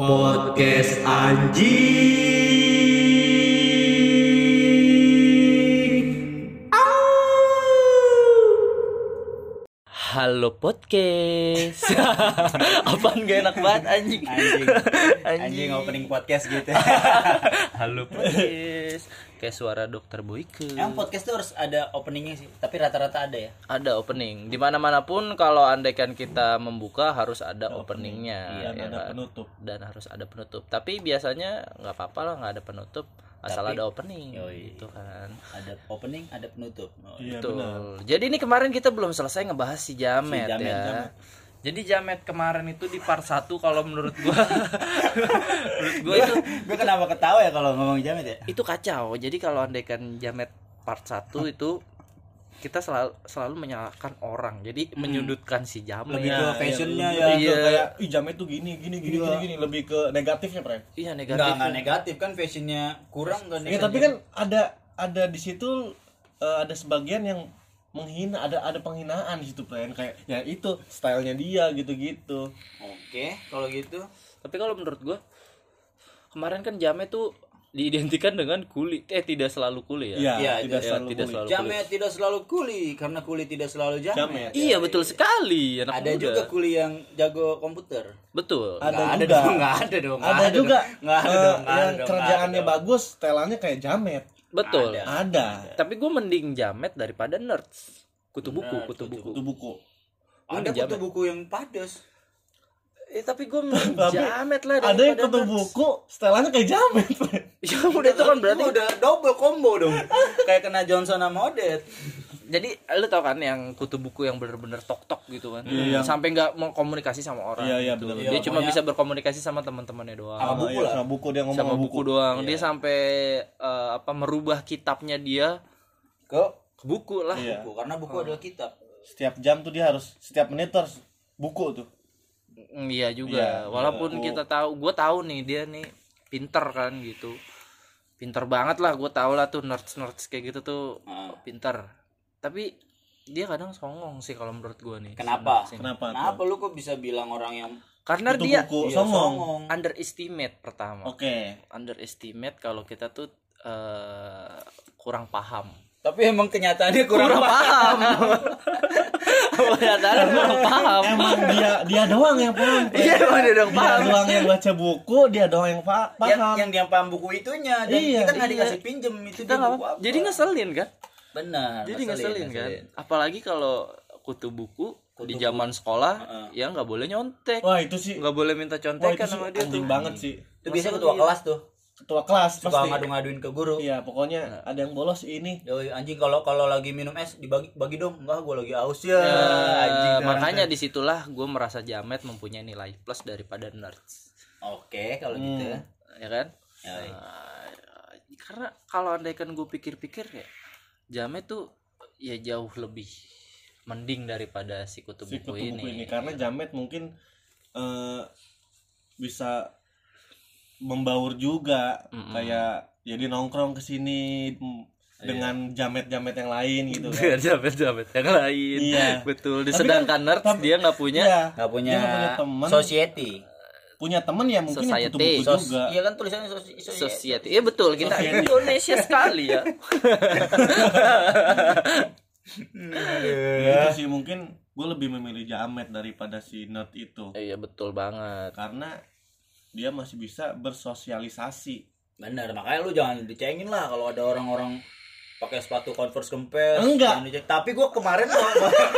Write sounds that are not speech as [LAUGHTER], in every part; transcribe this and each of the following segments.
Podcast anjing. Halo podcast. [LAUGHS] Apaan gak enak banget anjing. anjing Anjing. anjing opening podcast gitu [LAUGHS] Halo podcast. Kayak suara dokter Boyke. yang podcast tuh harus ada openingnya sih tapi rata-rata ada ya Ada opening. Di mana mana pun kalau andaikan kita membuka harus ada openingnya. dan ya ada kan? penutup Dan harus ada penutup. Tapi biasanya nggak apa-apa lah nggak ada penutup asal Tapi- ada opening Yoi. gitu kan. ada opening ada penutup oh, iya Betul. benar Jadi ini kemarin kita belum selesai ngebahas si Jamet, Si Jamet, ya. Jamet. Jadi Jamet kemarin itu di part 1 kalau menurut gua [LAUGHS] menurut gua itu gue kenapa ketawa ya kalau ngomong jamet ya itu kacau. Jadi kalau andaikan Jamet part 1 itu kita selalu selalu menyalahkan orang. Jadi menyudutkan si Jamet. lebih ke Iya, fashionnya ya ke Iya. kayak ih jamet tuh gini gini gini Iya. gini gini lebih ke negatifnya pre Iya negatif. enggak negatif kan fashionnya kurang kan ya tapi kan ada ada di situ eh, ada sebagian yang menghina ada ada penghinaan di situ pre kayak ya itu stylenya dia gitu gitu oke kalau gitu Tapi kalau menurut gua kemarin kan Jamet tuh diidentikan dengan kuli. Eh tidak selalu kuli ya. iya Iya, tidak iya, selalu tidak kulit. selalu jamet tidak selalu kuli karena kuli tidak selalu jamet, Jamet. Iya betul sekali anak ada muda. juga kuli yang jago komputer Betul. Ada Nggak juga. dong nggak ada dong ada juga nggak ada eh, dong ada yang dong, kerjaannya ada bagus setelannya kayak jamet Betul. Ada. ada Tapi gue mending jamet daripada nerds. Kutu buku, kutu kutu buku. itu buku ada kutu buku yang padas Eh tapi gue [LAUGHS] jamet lah ada yang daripada kutu buku setelannya kayak jamet. [LAUGHS] Ya udah itu kan berarti udah double combo dong [LAUGHS] kayak kena Johnson sama Odet jadi lu tau kan yang kutu buku yang bener-bener tok-tok gitu kan. Iya, yang- Sampai nggak mau komunikasi sama orang. Iya, iya, gitu. bener. Dia Iya, cuma bisa berkomunikasi sama teman-temannya doang. Sama buku Iya, lah. sama buku dia ngomong sama buku, doang. Dia Iya. sampai eh, apa merubah kitabnya dia ke ke buku lah. Iya. buku karena buku adalah kitab setiap jam tuh dia harus setiap menit harus buku tuh Iya juga. Iya, Walaupun buku. kita tahu, gue tahu nih dia nih pinter kan gitu. Pinter banget lah, gue tahu lah tuh nerds nerds kayak gitu tuh Ah. pinter. Tapi dia kadang songong sih kalau menurut gue nih. Kenapa? Sini. kenapa kenapa lu kok bisa bilang orang yang Karena dia buku Iya, songong underestimate pertama. oke Underestimate kalau kita tuh eh, kurang paham. tapi emang kenyataannya kurang, Kurang paham. paham. [LAUGHS] Ternyata kurang paham. emang dia dia doang yang paham. [LAUGHS] Iya, emang dia doang dia paham. doang yang baca buku dia doang yang pa- yang paham yang dia paham buku itunya dan Iya, kita nggak iya. dikasih pinjem itu Kita dia nggak buku apa- Jadi ngeselin kan? benar jadi ngeselin, kan apalagi kalau kutu buku di zaman sekolah Heeh. ya nggak boleh nyontek wah itu sih nggak boleh minta wah itu contekan sih sama dia tuh banget sih itu biasanya ketua Ngeselin. kelas tuh ketua kelas suka pasti. ngadu-ngaduin ke guru. Iya pokoknya ada yang bolos ini. Yoi, anjing kalau kalau lagi minum es dibagi bagi dong. Enggak gua lagi aus ya. Ya, anjing makanya di situlah gue merasa jamet mempunyai nilai plus daripada nerds. Oke kalau gitu. ya ya kan Yoi. Nah, karena kalau andaikan gue pikir-pikir ya jamet tuh ya jauh lebih mending daripada si kutu si buku, kutu ini, buku ini. Karena jamet mungkin eh, bisa membaur juga Mm-mm. kayak jadi nongkrong ke sini Iya. dengan jamet-jamet yang lain gitu kan jamet-jamet yang lain Iya. betul Tapi sedangkan kan- nerds tapi- dia nggak punya Iya, nggak punya, dia nggak punya teman society punya temen ya mungkin Society. kutu buku Sos- juga iya kan tulisannya soci- society Society. Iya betul, kita Indonesia sekali ya. itu sih mungkin gue lebih memilih jamet daripada si nerd itu iya betul banget. karena dia masih bisa bersosialisasi benar makanya lu jangan dicengin lah kalau ada orang-orang pakai sepatu converse kempes Enggak. tapi gua kemarin mau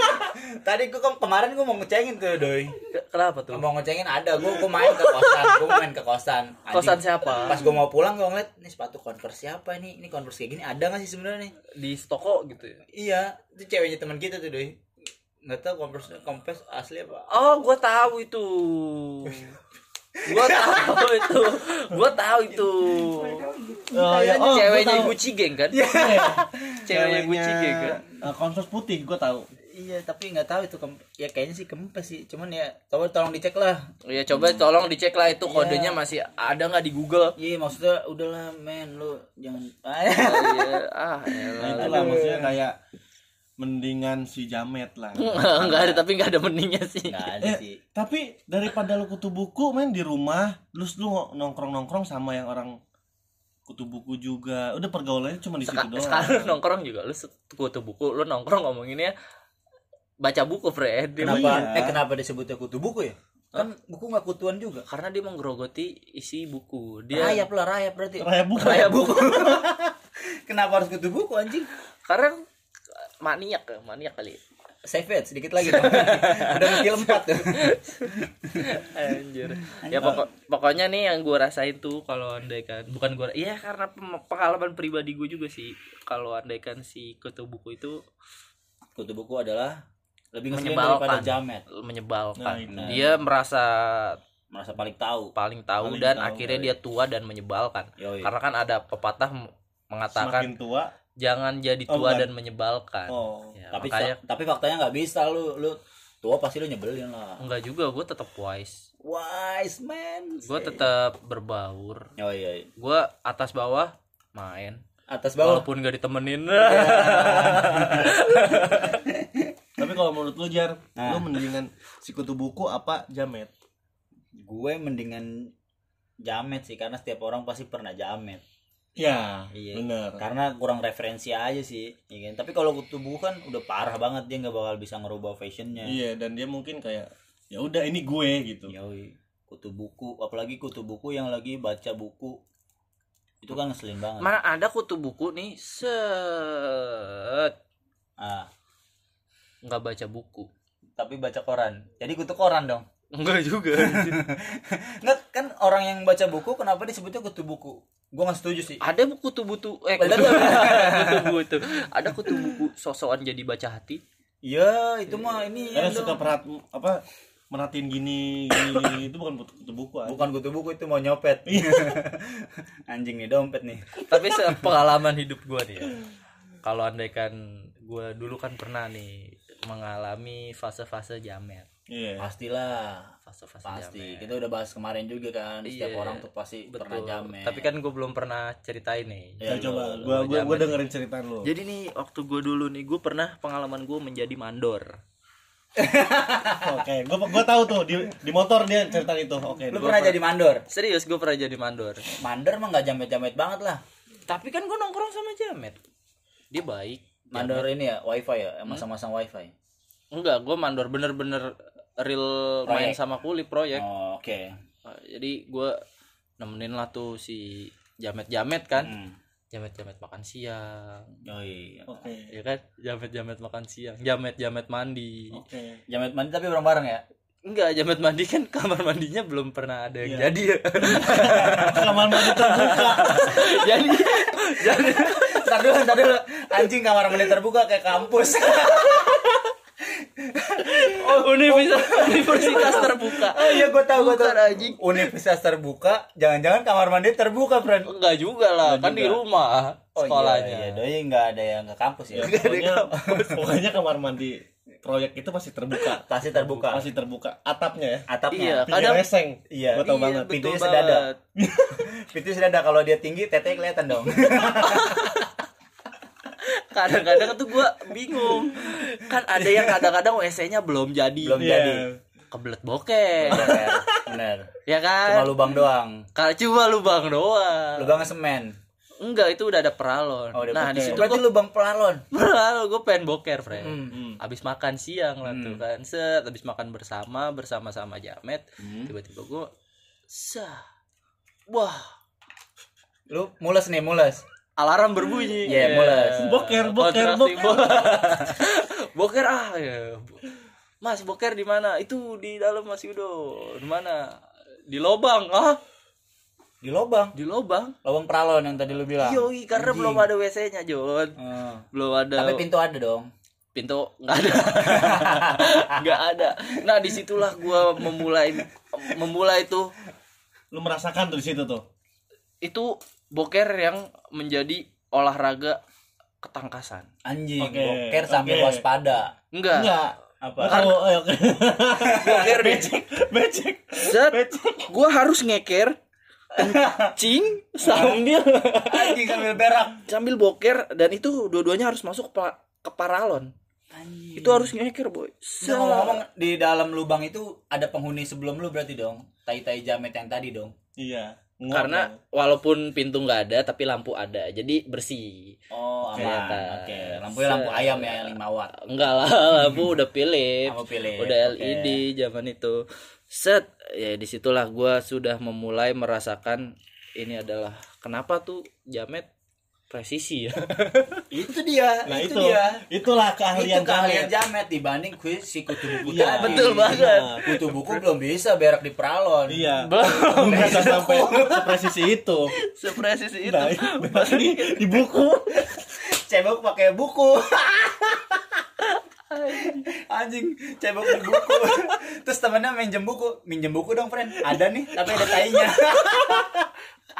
[LAUGHS] tadi gua ke- kemarin gua mau ngecengin tuh doi Kenapa tuh? mau ngecengin ada gua gua main ke kosan gua main ke kosan Anjing. Kosan siapa? pas gua mau pulang gua ngeliat ini sepatu converse siapa ini ini converse kayak gini ada nggak sih sebenarnya nih Di toko gitu ya. iya itu ceweknya teman kita tuh doi nggak tahu converse converse asli apa Oh, gua tahu itu. [LAUGHS] Gua tahu itu. Gua tahu itu. oh, ya, oh, Ceweknya. Gucci Gang kan? Iya. [LAUGHS] Ceweknya Gucci Gang kan? Converse putih gue tahu iya tapi nggak tahu itu kem- ya kayaknya sih kempes sih cuman ya coba tolong dicek lah Iya, coba tolong dicek lah itu Iya. kodenya masih ada nggak di Google. iya maksudnya udahlah men lu jangan Oh, iya, ah, Nah, elah. itulah maksudnya kayak mendingan si jamet lah. [LAUGHS] Enggak ada tapi enggak ada mendingnya sih. Nggak ada Eh, sih. tapi daripada lu kutu buku main di rumah terus lu nongkrong nongkrong sama yang orang kutu buku juga. Udah pergaulannya cuma di situ doang. sekarang lu nongkrong juga lu set- kutu buku lu nongkrong ngomonginnya baca buku Fred. Kenapa. Iya. eh kenapa disebutnya kutu buku ya? Kan buku nggak kutuan juga. Karena dia menggerogoti isi buku. Dia rayap lah rayap berarti. Raya buku. Raya buku. [LAUGHS] Kenapa harus kutu buku anjing? Karena maniak ya, maniak kali save it sedikit lagi dong [LAUGHS] udah skill empat tuh Anjir. Ya pokok pokoknya nih yang gue rasain tuh kalau andaikan bukan gue iya karena pengalaman pribadi gue juga sih kalau andaikan si kutu buku itu kutu buku adalah lebih daripada menyebalkan jamet menyebalkan. Nah, itu. dia merasa merasa paling tahu paling tahu Paling dan tahu, akhirnya dia tua dan menyebalkan. Yoi. Karena kan ada pepatah mengatakan semakin tua jangan jadi Oh, tua bukan. dan menyebalkan. oh Ya, tapi makanya tapi faktanya nggak bisa lu lu tua pasti lu nyebelin lah enggak juga gue tetap wise. wise man Gue tetap berbaur. oh iya, iya. Gue atas bawah main. atas bawah Walaupun gak ditemenin. [LAUGHS] tapi kalau menurut lu jar Nah. lu mendingan si kutu buku apa jamet gue mendingan jamet sih karena setiap orang pasti pernah jamet ya Iya. bener karena kurang referensi aja sih iya kan? tapi kalau kutu buku kan udah parah banget dia nggak bakal bisa ngerubah fashionnya iya dan dia mungkin kayak ya udah ini gue gitu Yoi. kutu buku apalagi kutu buku yang lagi baca buku itu kan ngeselin banget Mana ada kutu buku nih set ah nggak baca buku. tapi baca koran jadi kutu koran dong Enggak juga. [LAUGHS] nggak kan orang yang baca buku kenapa disebutnya kutu buku gue nggak setuju sih ada buku kutu buku eh kutu, kutu buku ada kutu buku sosokan jadi baca hati. Iya, itu mah ini ya karena suka perhat apa merhatiin gini gini, gini. itu bukan kutu, kutu buku aja. Bukan kutu buku itu mau nyopet. [LAUGHS] Anjing nih dompet nih. Tapi pengalaman hidup gua nih ya. Kalau andaikan gua dulu kan pernah nih mengalami fase-fase jamet. Iya Pastilah. Fase-fase Pasti. jamet. Kita udah bahas kemarin juga kan. Setiap Iya, orang tuh pasti pernah Betul. jamet. Tapi kan gue belum pernah ceritain nih. Ya, coba lu- gua lu gua gua jamet. dengerin cerita lu Jadi nih waktu gue dulu nih gue pernah pengalaman gue menjadi mandor. [LAUGHS] oke gua gua tahu tuh di di motor dia cerita itu oke Lu gua pernah jadi mandor? Serius gue pernah jadi mandor. Mandor mah nggak jamet-jamet banget lah. Tapi kan gue nongkrong sama Jamet. Dia baik. Mandor ini ya, wifi ya, yang masang-masang wifi. Enggak, gue mandor bener-bener real main Proyek. sama kulit proyek. Oh, Oke. Uh, Jadi gue nemenin lah tuh si Jamet-Jamet kan. Hmm. Jamet-jamet makan siang. Oh iya. oke Ya kan? Jamet-jamet makan siang. Jamet-jamet mandi. oke Jamet mandi tapi bareng-bareng ya. Enggak, jamet mandi kan kamar mandinya belum pernah ada yang Iya. jadi ya. [LAUGHS] kamar mandi terbuka [LAUGHS] jadi jadi Ntar dulu, ntar dulu. Anjing kamar mandi terbuka kayak kampus. [LAUGHS] oh, universitas, [LAUGHS] universitas terbuka. Oh iya gue tahu gue tahu. anjing. Universitas terbuka, jangan-jangan kamar mandi terbuka, friend. Enggak juga lah, kan di rumah Oh, sekolahnya. Iya, iya, doi nggak ada yang ke kampus ya. pokoknya [LAUGHS] pokoknya kamar mandi proyek itu pasti terbuka Pasti terbuka. pasti terbuka atapnya ya Atapnya. Iya, pinggir kadang reseng Iya. gua tau Iya, banget Pintunya sedada. [LAUGHS] Pintunya sudah ada kalau dia tinggi tete kelihatan dong. Kadang-kadang tuh gua bingung. Kan ada yang kadang-kadang WC-nya belum jadi. Belum Iya. jadi. Kebelet bokeh. Bener. Bener. ya Cuma kan? lubang doang. Kalau cuma lubang doang. Lubangnya semen. Enggak, itu udah ada peralon. Oh, udah nah, di situ berarti gua lubang pelalon. peralon gue pengen boker, friend. Hmm. Abis makan siang lah tuh kan. Set, abis makan bersama bersama-sama Jamet. Hmm. Tiba-tiba gue sah. Wah, Lu mules nih, mules. Alarm berbunyi. Iya, mules. Boker, boker, Kontraksi, boker. bo- [LAUGHS] boker ah ya. Mas, boker di mana? Itu di dalam Mas Yudo. Di mana? Di lobang. Ah, Di lubang. di lobang. Lubang peralon yang tadi lu bilang. Yoi, karena belum ada WC-nya, Jon. Hmm. Belum ada. Tapi pintu ada dong. pintu nggak ada [LAUGHS] nggak ada nah di situlah gua memulai memulai tuh lu merasakan tuh di situ tuh itu boker yang menjadi olahraga ketangkasan Anjing, Oke, boker sambil oke. waspada. enggak enggak Apa? oh, oh, oke boker [LAUGHS] nih becek set gua harus ngeker kencing sambil Anjing sambil berak. sambil boker dan itu dua-duanya harus masuk ke paralon itu harus ngeker boy Nah, ngomong-ngomong di dalam lubang itu ada penghuni sebelum lu berarti dong. Tai-tai jamet yang tadi dong. Iya. Nguap karena dong. walaupun pintu nggak ada tapi lampu ada jadi bersih Oh, aman. Oke, lampunya lampu ayam ya yang 5 watt. enggak lah [LAUGHS] lampu udah Philips Lampu Philips, udah oke. LED zaman itu set ya di situlah gua sudah memulai merasakan ini adalah kenapa tuh jamet presisi ya [LAUGHS] Itu dia. Nah itu, itu, dia. itulah Itu keahlian keahlian jamet. jamet dibanding kuis si kutu buku Iya, tadi. betul banget. Kutu buku belum bisa berak di peralon. Iya. belum bisa sampai sepresisi itu. sepresisi itu Nah, di, di buku. Cebok pakai buku. Anjing, cebok di buku. Terus temennya minjem buku, minjem buku dong, friend. Ada nih, tapi ada tainya.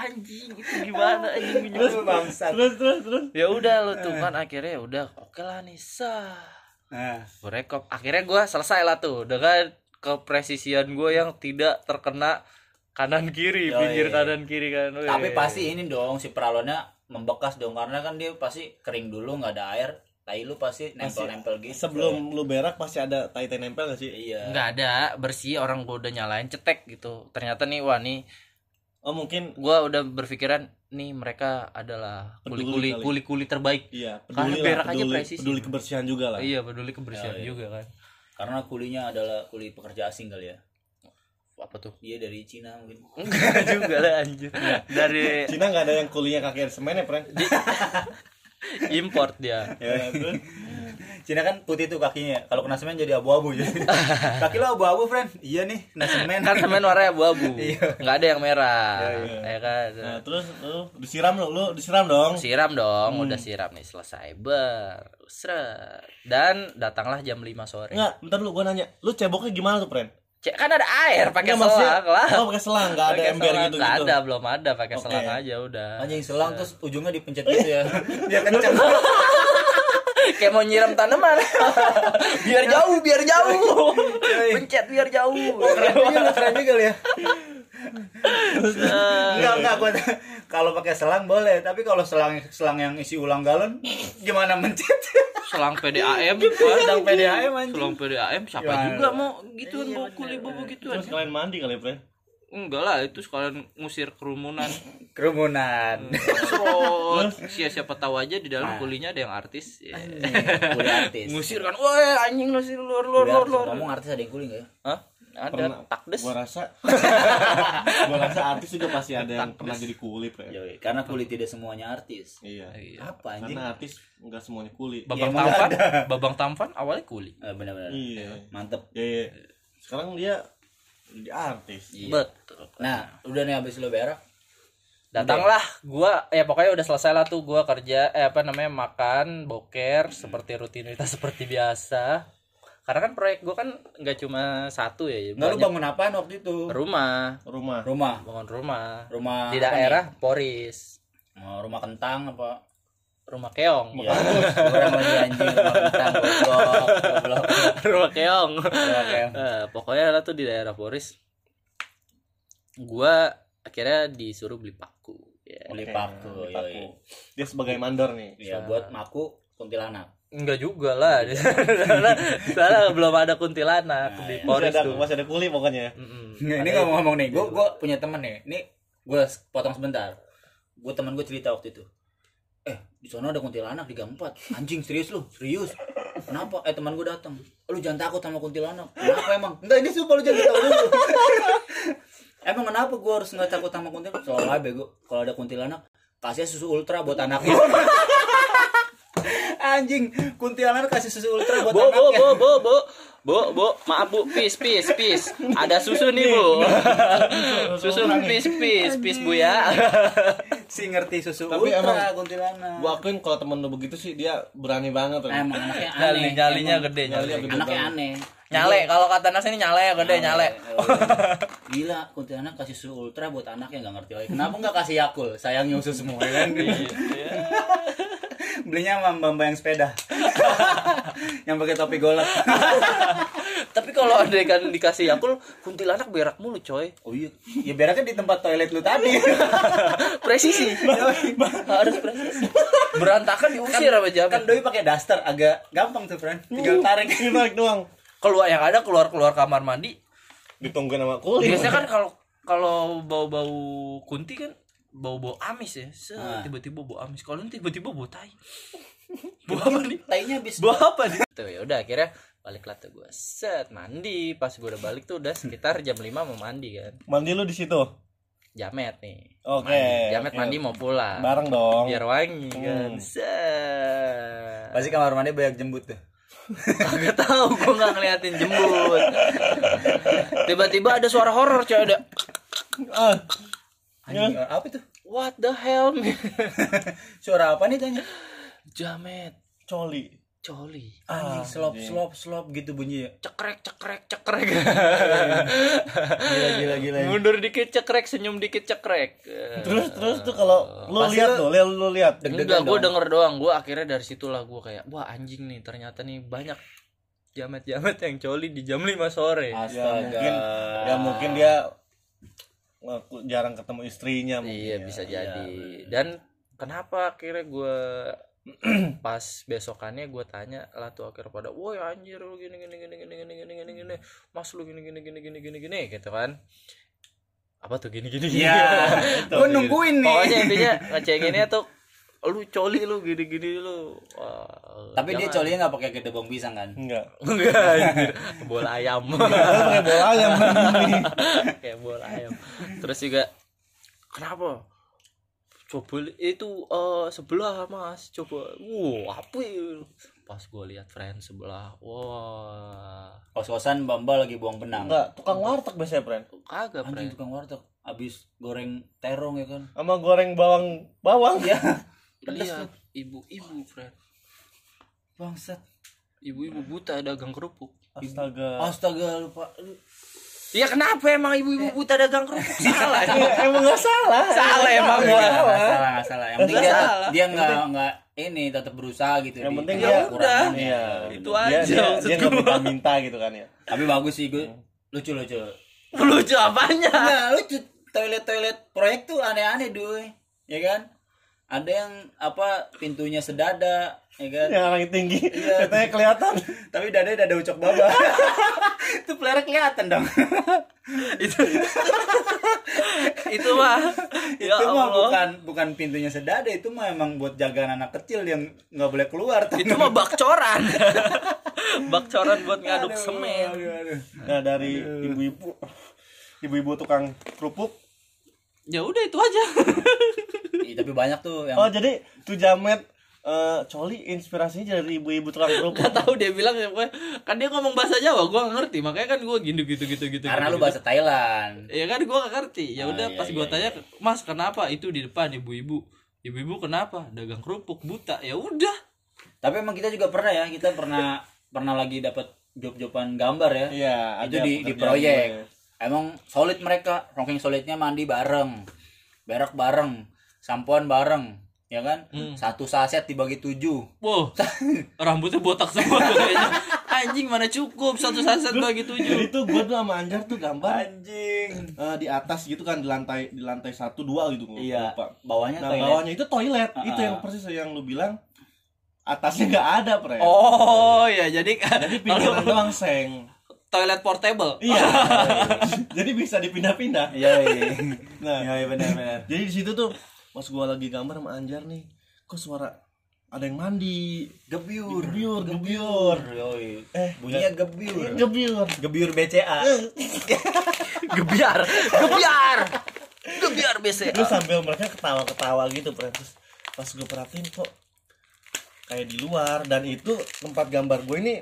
Anjing itu gimana anjing Terus bangsat. Terus terus terus. ya udah lu tuh kan akhirnya ya udah oke lah nih sah Nah, gue rekop akhirnya gue selesai lah tuh dengan kepresisian gue yang tidak terkena kanan kiri Yoi. pinggir kanan kiri kan tapi pasti ini dong si peralonnya membekas dong karena kan dia pasti kering dulu nggak ada air. Tai lu pasti nempel-nempel gitu. Sebelum lu berak pasti ada tai-tai nempel gak sih? Iya. nggak ada bersih orang gue udah nyalain cetek gitu ternyata nih wah nih Oh mungkin gue udah berpikiran nih mereka adalah kuli kuli Peduli kali. kuli kuli terbaik iya Karena peduli lah, peduli, presisi. peduli kebersihan juga lah. iya peduli kebersihan juga kan Karena kulinya adalah kuli pekerja asing kali ya. apa tuh Iya dari Cina mungkin. enggak [LAUGHS] juga lah anjir dari Cina nggak ada yang kulinya kaki air semen ya, Pren? [LAUGHS] [LAUGHS] import dia Ya? Cina kan putih tuh kakinya. Kalau kena semen jadi abu-abu jadi. [LAUGHS] Kaki lo abu-abu, friend. Iya nih, kena semen. kan semen warnanya abu-abu [LAUGHS] Iya. nggak ada yang merah iya. ya kan Nah, terus lu disiram lu, lu disiram dong. siram dong Hmm. udah siram nih selesai ber dan datanglah jam 5 sore Enggak, bentar lu gua nanya. Lu ceboknya gimana tuh, Pren? Cek, kan ada air pakai maksudnya- selang lah Oh, pakai selang, enggak ada ember selang. gitu gitu. ada belum ada pakai Oke. selang aja udah Anjing selang terus ujungnya dipencet gitu ya. [LAUGHS] Biar kencang. [LAUGHS] kayak mau nyiram tanaman [LAUGHS] biar jauh biar jauh pencet biar jauh Keren juga keren juga ya. Enggak, enggak gua kalau pakai selang boleh, tapi kalau selang selang yang isi ulang galon [LAUGHS] gimana mencet? selang PDAM Selang PDAM anjing. selang PDAM siapa Gimana? juga mau gituan Iya, kuli bobo gituan Terus kalian mandi kali, Pren? enggak lah itu sekalian ngusir kerumunan [LAUGHS] Kerumunan. Terus ya siapa tahu aja di Ah. dalam kulinya ada yang artis ya. Kuli artis. ngusir kan wah anjing ngusir luar luar luar artis. luar Ngomong artis ada yang kuli enggak ya? Hah? Ada Pernah. takdes Gua rasa [LAUGHS] gua rasa artis juga pasti ada yang pernah jadi kuli, Pren. Yoi, karena kuli tidak semuanya artis. Iya. Iya. Apa anjing? Karena artis enggak semuanya kuli. babang emang tampan babang tampan awalnya kuli Eh, benar-benar. Iya. Mantep. Ya, ya. Sekarang dia jadi artis. Iya. betul Nah, udah nih habis lo berak. datanglah gua ya pokoknya udah selesai lah tuh gua kerja eh apa namanya makan boker seperti rutinitas [LAUGHS] seperti biasa karena kan proyek gua kan nggak cuma satu ya Enggak lu bangun apaan waktu itu? rumah Rumah. Rumah. bangun rumah Rumah di apa daerah Poris nih? Oh, rumah kentang apa? rumah keong Iya. Orang lagi anjing rumah kentang goblok. Goblok. [LAUGHS] rumah keong Rumah keong. [LAUGHS] Eh, pokoknya lah tuh di daerah Poris gua akhirnya disuruh beli paku ya. Beli paku, beli yoi. paku. Dia sebagai mandor nih. Iya, buat maku kuntilanak. Enggak juga lah di sana di sana belum ada kuntilanak Nah, di. Masih Poris ada tuh masih ada kuli pokoknya. Mm-mm. Nggak, ini ngomong-ngomong nih, gue gue punya temen nih. Ini gue potong sebentar. Gue temen gue cerita waktu itu. Eh, di sana ada kuntilanak di gang 4. Anjing serius lu? Serius? Kenapa? Eh teman gue datang. Lu jangan takut sama kuntilanak. Kenapa emang? Enggak, ini sumpah lu jangan tahu [LAUGHS] dulu. emang kenapa gue harus nggak takut sama kuntilanak? Soalnya bego, kalau ada kuntilanak kasih susu ultra buat anaknya. Anjing, kuntilanak kasih susu ultra buat bo bo anaknya. bo bo bo bo bo maaf bu pis pis pis ada susu nih bu susu pis pis pis bu ya [LAUGHS] Si ngerti susu Tapi ultra emang kuntilanak. Gua akuin kalau temen lu begitu sih dia berani banget. Emang anaknya aneh. nyali nyalinya Emang gede Nyali nyali gede Anaknya banget. aneh. nyale kalau kata nas ini nyale gede nyale Oh, [LAUGHS] Gila, kuntilanak kasih susu ultra buat anaknya nggak ngerti lagi. Kenapa nggak kasih Yakul? Sayangnya usus semua ya kan. Belinya sama mbak yang sepeda. [LAUGHS] yang pakai topi golek. [LAUGHS] tapi kalau ada kan dikasih Yakult kuntilanak berak mulu coy Oh iya. Ya beraknya di tempat toilet lu tadi. [LAUGHS] presisi harus presisi berantakan diusir sama kan doi pakai daster agak gampang tuh, friend. Tinggal tarik. Ini balik doang. keluar yang ada keluar keluar kamar mandi Ditungguin sama kulit. biasanya kan kalau kalau bau bau kunti kan bau bau amis ya Set, Ah. tiba-tiba bau amis kalau tiba-tiba bau tai [LAUGHS] bau apa nih Tainya habis. bau apa nih tuh ya udah akhirnya balik lah tuh gue set mandi pas gue udah balik tuh udah sekitar jam 5 mau mandi kan Mandi lu di situ. jamet nih Oke. Mandi. jamet oke. mandi mau pulang Bareng dong. biar wangi kan Hmm. set Pasti kamar mandi banyak jembut tuh. Gak tahu gue nggak ngeliatin jembut [LAUGHS] tiba-tiba ada suara horor coy ada Anjing, apa itu? what the hell man? [LAUGHS] Suara apa nih tanya? jamet coli. coli Anjing, Ah, slop, anjing. slop, slop gitu bunyi ya. cekrek cekrek cekrek Gila, gila, gila. mundur dikit cekrek senyum dikit cekrek Terus terus tuh kalau lu Pasti lihat lu- tuh, lihat lu lihat. Deg-degan enggak gue dong. denger doang gue akhirnya dari situlah gue kayak wah anjing nih ternyata nih banyak jamet-jamet yang coli di jam 5 sore Ya Astaga. mungkin ya mungkin dia jarang ketemu istrinya mungkin iya ya. bisa Iya, jadi dan kenapa akhirnya gue pas besokannya gue tanya lah tuh akhirnya pada woi anjir lu gini gini gini gini gini gini gini gini mas lu gini gini gini gini gini gini gitu kan apa tuh gini gini gini Ya, gue nungguin nih. pokoknya intinya ngecenginnya tuh lu coli lu gini gini lu Wah, Tapi dia jangan. colinya nggak pakai gedebong pisang kan? enggak enggak anjir. bola ayam pakai bola ayam kayak bola ayam terus juga kenapa coba itu eh, sebelah mas coba wow apa ya? pas gue lihat friend sebelah wah Kos-kosan Bamba lagi buang benang. enggak tukang warteg biasanya friend kagak Anjing friend tukang warteg abis goreng terong ya kan? sama goreng bawang bawang Ya. Lihat ibu-ibu friend Bangsat. ibu-ibu buta dagang kerupuk astaga Astaga lupa. ya kenapa emang ibu-ibu buta dagang kerupuk [LAUGHS] salah Ya, emang nggak salah salah emang Nggak gua salah, nggak salah. Yang penting dia salah. dia nggak nggak ini tetap berusaha gitu. yang penting dia udah. ya. iya Itu dia, aja dia, dia nggak gua. minta minta gitu kan ya [LAUGHS] Tapi bagus sih gue. Lucu lucu. lucu apanya Nah, lucu toilet-toilet proyek tuh aneh-aneh duy. Ya kan? Ada yang apa pintunya sedada, ya kan? yang orang tinggi Iya. katanya kelihatan Tapi dadanya dada ucok baba. [LAUGHS] itu pelera kelihatan dong. [LAUGHS] itu itu mah ya itu mah Allah bukan bukan pintunya sedada, itu mah emang buat jagaan anak kecil yang nggak boleh keluar. itu mah bakcoran [LAUGHS] bakcoran buat ngaduk Aduh, semen aduh, aduh. nah dari ibu-ibu ibu-ibu tukang kerupuk ya udah itu aja. [LAUGHS] Ih, tapi banyak tuh yang oh jadi tuh jamet eh, coli inspirasinya dari ibu-ibu tukang kerupuk. Gak tahu dia bilang ya pokoknya kan dia ngomong bahasa Jawa gua gak ngerti. Makanya kan gua gitu gitu gitu gitu karena gitu, lu bahasa Thailand. ya kan gua gak ngerti. Ya Ah, udah iya, pas iya, gua tanya mas kenapa itu di depan ibu-ibu? Ibu-ibu kenapa? Dagang kerupuk buta. Ya udah. Tapi emang kita juga pernah ya, kita pernah pernah lagi dapat job-joban gambar ya. iya itu di di proyek. Gue. Emang solid mereka, ranking solidnya mandi bareng, berak bareng, sampoan bareng, ya kan? Hmm. Satu saset dibagi tujuh. wow [LAUGHS] rambutnya botak semua kayaknya anjing mana cukup satu saset bagi jadi tujuh tuh gue tuh sama Anjar tuh gambar Anjing. eh, di atas gitu kan di lantai di lantai satu dua gitu gua Iya. lupa. Bawahnya Nah toilet. bawahnya itu toilet itu Ah, yang ah. persis yang lu bilang atasnya nggak ada pre oh ya jadi jadi [LAUGHS] pinggiran doang seng toilet portable. Iya. [LAUGHS] Jadi bisa dipindah-pindah. Iya, iya. [LAUGHS] nah. Iya, iya benar benar. jadi di situ tuh pas gua lagi gambar sama Anjar nih kok suara ada yang mandi? Gebyur. gebyur gebyur Yoi. Eh, bunyinya gebyur. gebyur Gebyur BCA. [LAUGHS] gebiar. Gebiar. Gebiar BCA terus sambil mereka ketawa-ketawa gitu pre. Terus pas gue perhatiin kok kayak di luar. Dan itu tempat gambar gue ini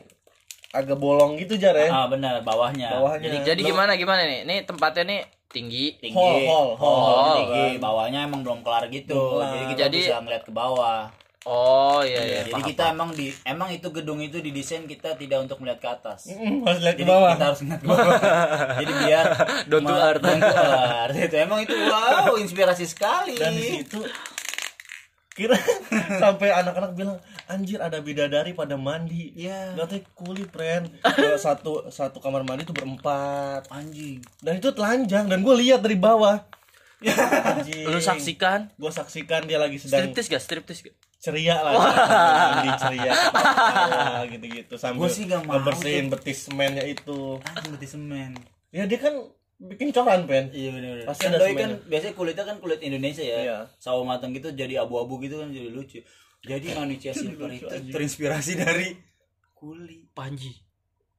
agak bolong gitu jar ya Ah, benar, bawahnya. bawahnya jadi jadi gimana gimana nih ini tempatnya nih tinggi tinggi. Hall, hall, hall. Hall, tinggi. Bawahnya emang belum kelar gitu. Kelar. Jadi kita Jadi- bisa ngeliat ke bawah. oh iya iya Jadi paham, kita emang di emang itu gedung itu didesain kita tidak untuk melihat ke atas. Mm, harus lihat ke bawah kita harus ngeliat ke bawah. [LAUGHS] Jadi biar Down to ma- earth. down to earth. Itu emang itu wow, inspirasi sekali. dan di situ kira [LAUGHS] sampai anak-anak bilang anjir ada bidadari pada mandi Iya. Katanya kulit friend [LAUGHS] satu satu kamar mandi tuh berempat Anjing. dan itu telanjang dan gue lihat dari bawah [LAUGHS] Anjing. Lu saksikan gue saksikan dia lagi sedang striptis gak? Striptis gak? ceria lah mandi ceria Ketawa, gitu-gitu sambil Gua sih nggak mau ngebersihin betis semennya itu Anjing berarti semen. ya dia kan bikin coran pen Iya benar. Pasti Kan ada doi kan biasanya kulitnya kan kulit Indonesia ya. Iya. Sawo matang gitu jadi abu-abu gitu kan jadi lucu. Jadi manusia silver itu terinspirasi dari kuli. Panji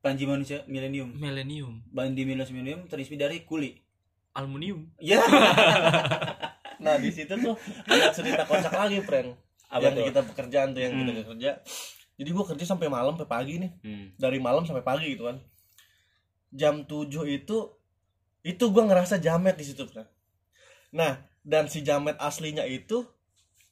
Panji manusia milenium. Millennium Bandi milenium terinspirasi dari kuli. Aluminium Ya. [LAUGHS] nah di situ tuh ada cerita kocak lagi friend Apa yang tuh? kita pekerjaan tuh yang kita kerja jadi gue kerja sampai malam sampai pagi nih Hmm. dari malam sampai pagi gitu kan jam 7 itu itu gue ngerasa jamet di situ friend nah dan si jamet aslinya itu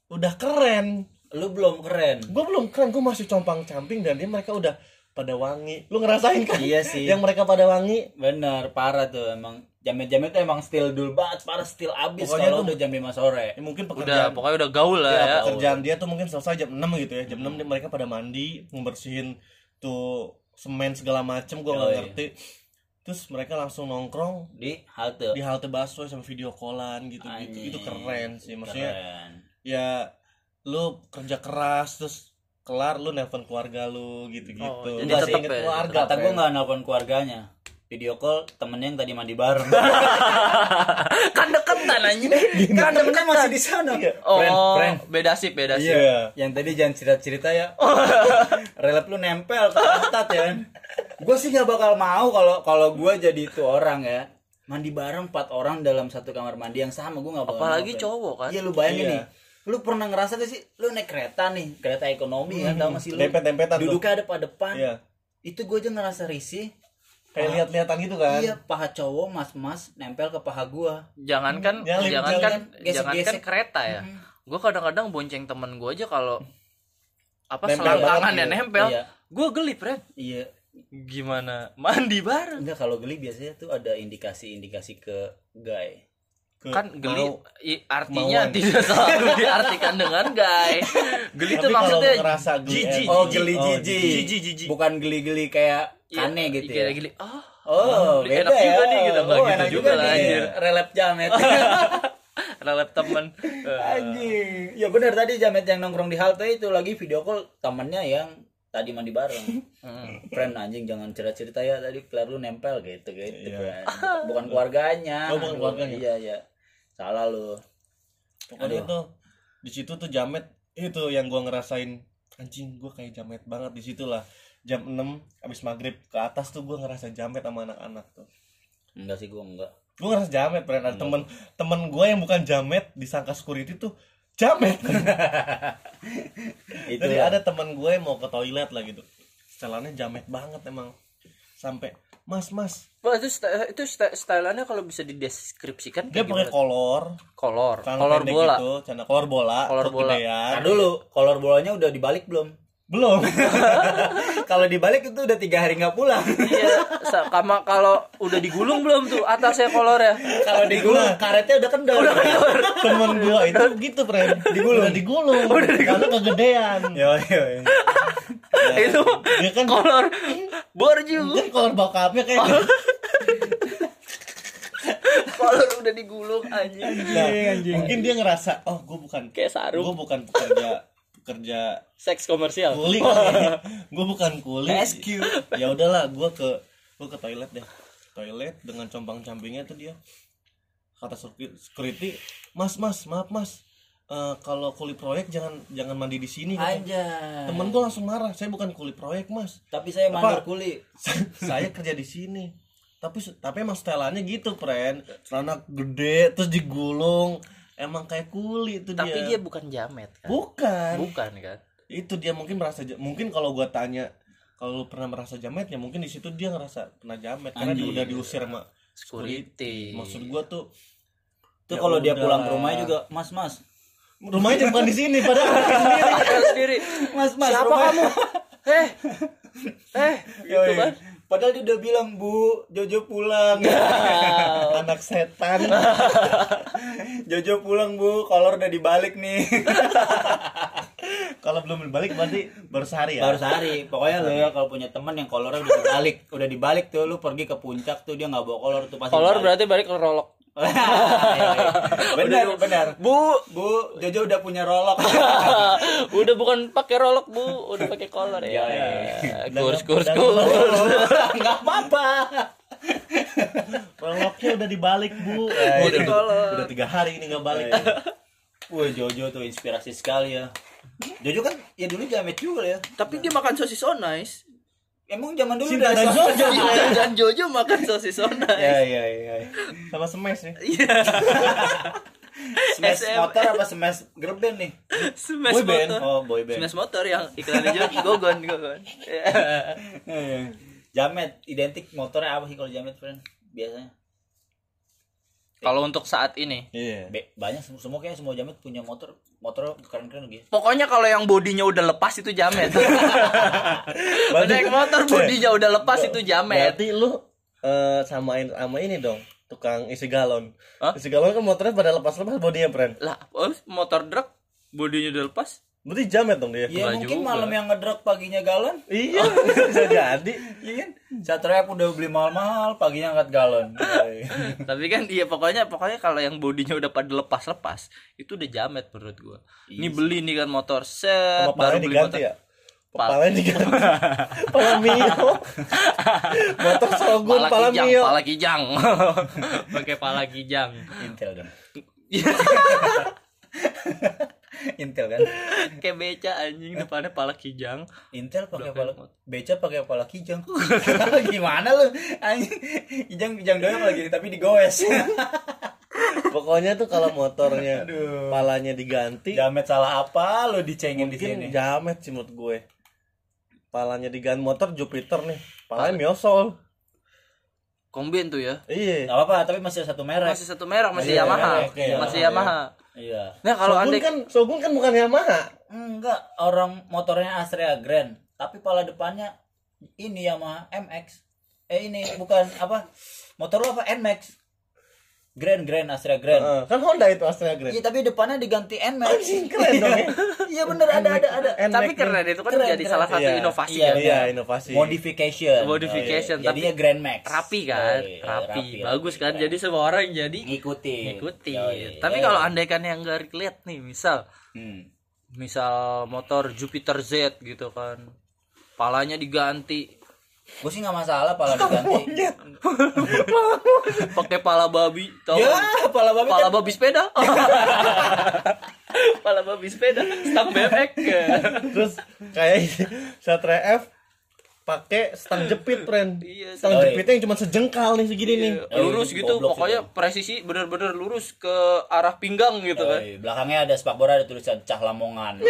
udah keren. Lu belum keren. gue belum keren gue masih compang camping dan dia mereka udah pada wangi. Lu ngerasain kan? Iya sih. yang mereka pada wangi. Bener, parah tuh. Emang. Jamet-jamet tuh emang still dul banget, parah still abis Pokoknya kalau udah jam 5 sore. ya mungkin Udah pekerjaan pokoknya udah gaul lah ya, ya. pekerjaan dia tuh mungkin selesai jam 6 gitu ya. Jam 6 dia mereka pada mandi membersihin tuh semen segala macem gue nggak ngerti terus mereka langsung nongkrong Di halte. di halte busway sama video callan gitu gitu Anjing. itu keren sih maksudnya Keren. ya lu kerja keras terus kelar lu nelpon keluarga lu gitu gitu Oh, jadi Enggak tetep sih, ya, keluarga Kata gue friend. nggak nelfon keluarganya. Video call temennya yang tadi mandi bareng. [LAUGHS] Kan deketan anjing kan temennya masih di sana. Oh Friend, friend. beda sip beda sip Iya. Yang tadi jangan cerita-cerita ya. [LAUGHS] Relap lu nempel ke pantat ya kan. Gue sih nggak bakal mau kalau kalau gue jadi itu orang ya. Mandi bareng empat orang dalam satu kamar mandi yang sama gue nggak bakal. apalagi mau, cowok kan Iya lu bayangin Iya. nih. Lu pernah ngerasa gak sih lu naik kereta nih, kereta ekonomi kan tau masih lu. Tuh. Duduknya ada pada depan. Iya. Itu gue aja ngerasa risih. Kayak lihat-lihatan gitu kan Iya, paha cowok mas-mas nempel ke paha gua. jangankan jangankan jangankan kereta ya gue kadang-kadang bonceng temen gue aja kalau apa selangkangan banget ya gitu. nempel Iya. gue geli Fred Iya. gimana mandi bareng Enggak kalau geli biasanya tuh ada indikasi-indikasi ke gay. Ke- kan geli mau. i- artinya kemauan. tidak selalu [LAUGHS] diartikan dengan gay geli itu maksudnya ngerasa geli, jijik eh, Oh, geli Oh, jijik. jijik, jijik. Bukan geli-geli kayak Iya, kane gitu gila ya. geli ah Oh, Enak beda ya. juga nih gitu. Oh, gitu enak juga lah, nih. anjir. [LAUGHS] Relap jamet. [LAUGHS] relap temen Anjing. Ya benar tadi jamet yang nongkrong di halte itu lagi video call temennya yang tadi mandi bareng. [LAUGHS] hmm. Friend anjing jangan cerita-cerita ya tadi kelar lu nempel gitu gitu. Iya. friend. Bukan [LAUGHS] keluarganya. Oh, bukan keluarganya. Iya, iya. Salah lu. pokoknya Aduh. tuh di situ tuh jamet itu yang gua ngerasain anjing gua kayak jamet banget di situ lah jam 6 abis maghrib ke atas tuh gua ngerasa jamet sama anak-anak tuh Enggak sih gua enggak. gue ngerasa jamet friend ada temen temen gue yang bukan jamet disangka security tuh jamet [LAUGHS] Itu jadi ya. ada temen gue yang mau ke toilet lah gitu. Setelannya jamet banget emang. Sampai mas mas. Wah, itu itu stylannya kalau bisa dideskripsikan dia pakai kolor. Kolor. Kolor bola. gitu, kolor bola Kolor bola. Nah dulu, kolor bolanya udah dibalik belum? Belum. [LAUGHS] Kalau dibalik itu udah tiga hari nggak pulang. iya sa- sama kalau udah digulung belum tuh atasnya kolornya? Kalau digulung karetnya udah kendor. [LAUGHS] temen gue itu gitu friend digulung? Udah digulung. Karena kegedean. Yo yo. yo. itu dia kan? kolor borju. Dia kolor bokapnya kayak [LAUGHS] kolor udah digulung anjing. Nah, mungkin dia ngerasa oh gue bukan kayak gue sarung bukan pekerja pekerja seks komersial. kuli [LAUGHS] gue bukan kuli SQ. ya udahlah gue ke gue ke toilet deh. Toilet dengan compang campingnya tuh dia. Kata security- mas mas maaf mas. Eh, kalau kuli proyek jangan jangan mandi di sini. Aja. temen gue langsung marah saya bukan kuli proyek mas. Tapi saya mandor kuli. [LAUGHS] saya kerja di sini. Tapi tapi emang setelannya gitu friend. Celana gede terus digulung emang kayak kuli itu tapi dia. dia bukan jamet kan? Bukan. Bukan kan? Itu dia mungkin merasa mungkin kalau gua tanya kalau lu pernah merasa jamet ya mungkin di situ dia ngerasa pernah jamet karena dia udah diusir sama security. maksud gua tuh Tuh ya kalau dia pulang ke rumahnya juga, Mas Mas. rumahnya bukan di sini padahal di sendiri. [LAUGHS] Sendiri. Mas Mas. siapa rumahnya- kamu? Eh eh [LAUGHS] gitu kan? Padahal dia udah bilang, "Bu, Jojo pulang." [LAUGHS] anak setan Jojo pulang, Bu. Kolor udah dibalik nih. [LAUGHS] kalau belum balik berarti baru sehari ya Baru sehari. Pokoknya lo ya kalau punya teman yang kolornya udah dibalik, udah dibalik tuh lu pergi ke puncak tuh dia nggak bawa kolor tuh pasti. kolor dibalik. berarti balik ke rolok [LAUGHS] benar, benar. bu Bu, Jojo udah punya rolok. [LAUGHS] udah bukan pakai rolok bu udah pakai kolor ya kurs kurs Udah- kurs Enggak apa-apa. Roloknya udah dibalik bu Eh, udah, kolor. udah tiga hari ini nggak balik Wah, Jojo tuh inspirasi sekali ya. Jojo kan ya dulu jamet juga ya. tapi dia makan sosis on ice Emang zaman dulu Cinta udah dan Jojo. dan Jojo makan sosis on ice Ya, ya, ya. sama smash nih iya [LAUGHS] Smash SM. motor apa smash girl band nih? smash Boy band. motor Oh, boy band. smash motor yang iklannya Jojo gogon gogon [LAUGHS] Jamet identik motornya apa sih kalau Jamet friend? Biasanya. kalau untuk saat ini iya Be- banyak semua semua kayaknya semua Jamet punya motor motor keren-keren gitu. Pokoknya kalau yang bodinya udah lepas itu jamet. [LAUGHS] Naik motor [LAUGHS] bodinya udah lepas itu jamet. berarti lu eh, samain sama ini dong tukang isi galon Hah? isi galon kan motornya pada lepas-lepas bodinya friend Lah, oh, motor truk bodinya udah lepas. Berarti jamet dong dia Iya mungkin juga. malam yang ngedrop paginya galon. iya [LAUGHS] bisa jadi Iya kan? Satu rep udah beli mahal-mahal, paginya angkat galon. [LAUGHS] Tapi kan iya pokoknya pokoknya kalau yang bodinya udah pada lepas-lepas itu udah jamet menurut gua. Ini beli nih kan motor set sama baru beli diganti motor. ya Palanya diganti [LAUGHS] Pala Mio Motor Shogun Pala Pala kijang, Mio pala kijang. Pakai pala kijang. Intel dong. [LAUGHS] Intel kan. Kayak beca anjing depannya pala kijang. Intel pakai pala beca pakai pala kijang. [LAUGHS] Gimana lu? Anjing kijang kijang doang lagi tapi digoes. [LAUGHS] Pokoknya tuh kalau motornya Palanya diganti Jamet salah apa lu dicengin di sini? Mungkin jamet sih menurut gue Palanya diganti motor Jupiter nih Palanya Miosol Kombin tuh ya. Iya Gak apa-apa, tapi masih satu merek. Masih satu merek, masih Iya, Yamaha. merek, iya. Masih Iya. Yamaha. Iya. Nah, kalau Shogun andai kan Shogun kan bukan Yamaha Enggak, orang motornya Astrea Grand, tapi pala depannya ini Yamaha MX. Eh ini bukan apa? Motor apa NMAX? Grand Grand Astrea Grand. Heeh, Kan Honda itu Astrea Grand Iya, tapi depannya diganti NMAX. keren dong ya. [LAUGHS] Iya bener ada ada ada. NMAX tapi keren itu kan Keren, jadi keren. salah satu Iya. inovasi Iya, kan. Iya inovasi Modification. Modification, Iya, tapi Jadinya Grand Max. Rapi kan, Yoi, rapi, bagus kan. Jadi semua orang jadi ngikuti. ngikuti. Yoi. Tapi Yoi. kalau andaikan yang enggak relate nih, misal Hmm. misal motor Jupiter Z gitu kan. Palanya diganti Gue sih nggak masalah pala diganti. [LAUGHS] pakai pala babi, tau? ya, pala babi Pala kan babi sepeda. [LAUGHS] pala babi sepeda, stang bebek. Terus kayak ini, Satria F pakai stang jepit friend [LAUGHS] Iya, stang Oh, iya. jepitnya yang cuma sejengkal nih segini nih Eh, lurus itu gitu, goblok pokoknya itu. presisi bener-bener lurus ke arah pinggang gitu kan. Yoi, belakangnya ada spakbor ada tulisan Cah Lamongan. [LAUGHS]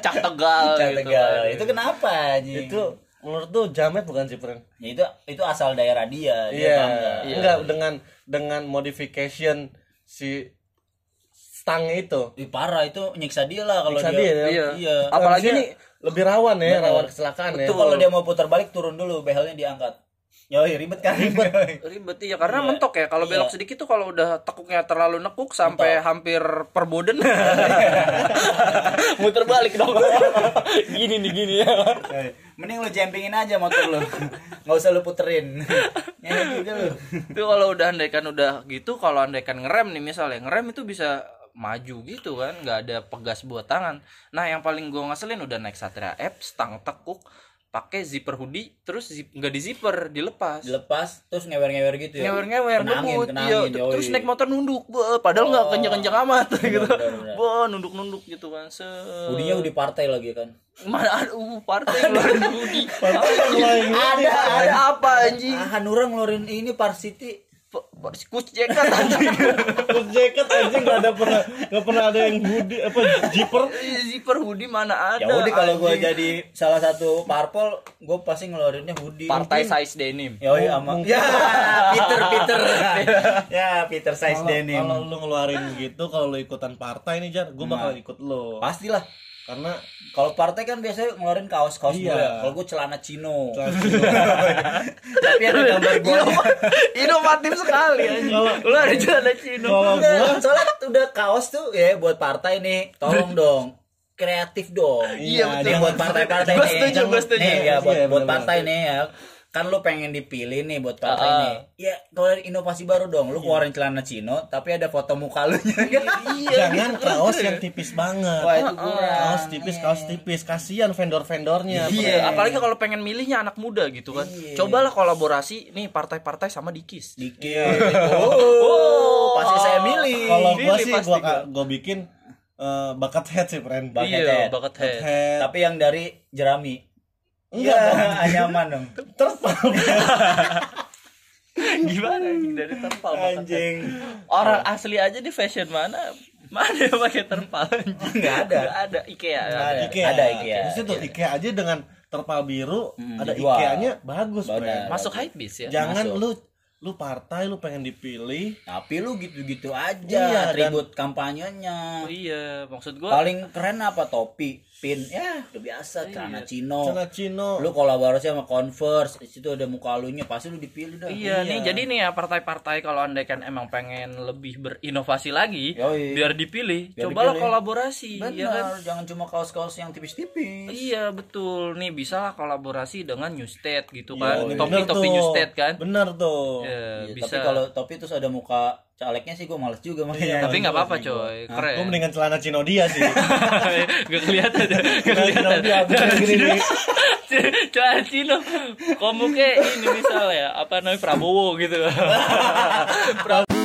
Cak tegal Cah gitu Tegal. kan. Itu kenapa anjing? itu menurut tuh jamet bukan sih friend Ya, itu itu asal daerah dia. dia Iya, bangga. Iya. enggak dengan dengan modification si stang itu. Ih, parah itu nyiksa dia lah kalau Nyiksa dia. dia, ya. Iya. Iya. Apalagi nih lebih rawan ya, Bener. rawan kecelakaan ya. Itu kalau dia mau putar balik turun dulu, behelnya diangkat. Yoi, ribet kan? Ribet. [LAUGHS] ribet ya karena Iya. mentok ya kalau belok Iya. sedikit tuh kalau udah tekuknya terlalu nekuk sampai hampir perboden [LAUGHS] [LAUGHS] muter balik dong gini nih gini ya Mending lu jempingin aja motor lu. Nggak usah lu puterin. Nyanyi juga lu. itu kalau udah andaikan udah gitu kalau andaikan ngerem nih misalnya ngerem itu bisa maju gitu kan nggak ada pegas buat tangan nah yang paling gua ngeselin udah naik Satria F stang tekuk pakai zipper hoodie terus zip nggak di zipper dilepas Dilepas terus ngewer-ngewer gitu ya. ngewer-ngewer ngebut iya terus naik motor nunduk Wah, padahal nggak Oh. kenceng-kenceng amat gitu bener, bener. Wah, nunduk-nunduk gitu kan se Hoodie-nya udah partai lagi kan. mana ada uh, partai ngeluarin hoodie Ada, ada apa anjing Hanura ngeluarin ini Varsity. Kuch jacket anjing [LAUGHS] Terus jaket anjing nggak ada pernah nggak pernah ada yang hoodie apa zipper. zipper hoodie mana ada Ya udah kalau gua anjing. jadi salah satu parpol, gua pasti ngeluarinnya hoodie. partai size denim Yoi sama Mungkin- Ya, Peter Peter. [LAUGHS] ya, Peter size Kalau denim. kalau lu ngeluarin gitu, kalau lu ikutan partai nih Jar, gue bakal ikut lu. Pastilah. Karena Kalau partai kan biasanya ngeluarin kaos-kaos Iya. gue. Kalau gue celana chino. Celana [LAUGHS] Tapi ada gambar gue. inovatif sekali anjing lu ada celana gua Enggak, soalnya udah kaos tuh ya buat partai nih. Tolong dong. Kreatif dong. Iya, betul. buat partai-partai nih. setuju, gua setuju. Nih ya buat Iya, buat partai nih ya. Kan lu pengen dipilih nih buat partai Ah. nih. Ya, kalau ada inovasi baru dong. Lu keluarin celana chino tapi ada foto muka lu. jangan kaos yang tipis banget Wah, itu kurang. kaos tipis kaos tipis kasihan vendor-vendornya Iya, apalagi kalau pengen milihnya anak muda gitu kan. Iya. Cobalah kolaborasi nih partai-partai sama Dikis. Dikit. Oh, pasti saya milih. kalau gua sih gua gua. gua bikin eh, bakat head sih friend Bucket iya, head. bucket head. head Tapi yang dari jerami. Enggak Iya, dong. anyaman dong. terpal [LAUGHS] Gimana anjing dari terpal? Anjing. Orang asli aja di fashion mana? Mana yang pakai terpal? anjing? Nggak ada. Nggak ada IKEA. Ada. Ikea. Ada Ikea. Di situ Ikea aja dengan terpal biru, Hmm, ada. Ikea-nya bagus, friend. Masuk hype bis ya. Jangan Masuk. lu lu partai lu pengen dipilih Tapi lu gitu-gitu aja Iya, atribut kampanyenya. Iya, maksud gua Paling keren apa topi, pin. Ya, udah biasa celana Cino. celana Cino. Lu kolaborasi sama Converse, di situ ada muka lu nya, pasti lu dipilih dah. Iya, nih jadi nih ya partai-partai kalau anda kan emang pengen lebih berinovasi lagi, Yoi. biar dipilih, Biar cobalah dipilih. kolaborasi, Benar, ya kan? jangan cuma kaos-kaos yang tipis-tipis. Iya betul, nih bisa lah kolaborasi dengan New State gitu kan, Iya, topi bener topi tuh. New State kan, Bener tuh. Iya, Iya, bisa. Tapi kalau topi terus ada muka calegnya sih gue males juga makanya. Iya, Tapi nggak apa-apa coy, Gue keren. mendingan celana [LAUGHS] Cino dia sih. gak kelihatan, gak kelihatan. dia gini-gini. Celana Cino, komuknya ini misalnya apa namanya Prabowo gitu. Prabowo [LAUGHS]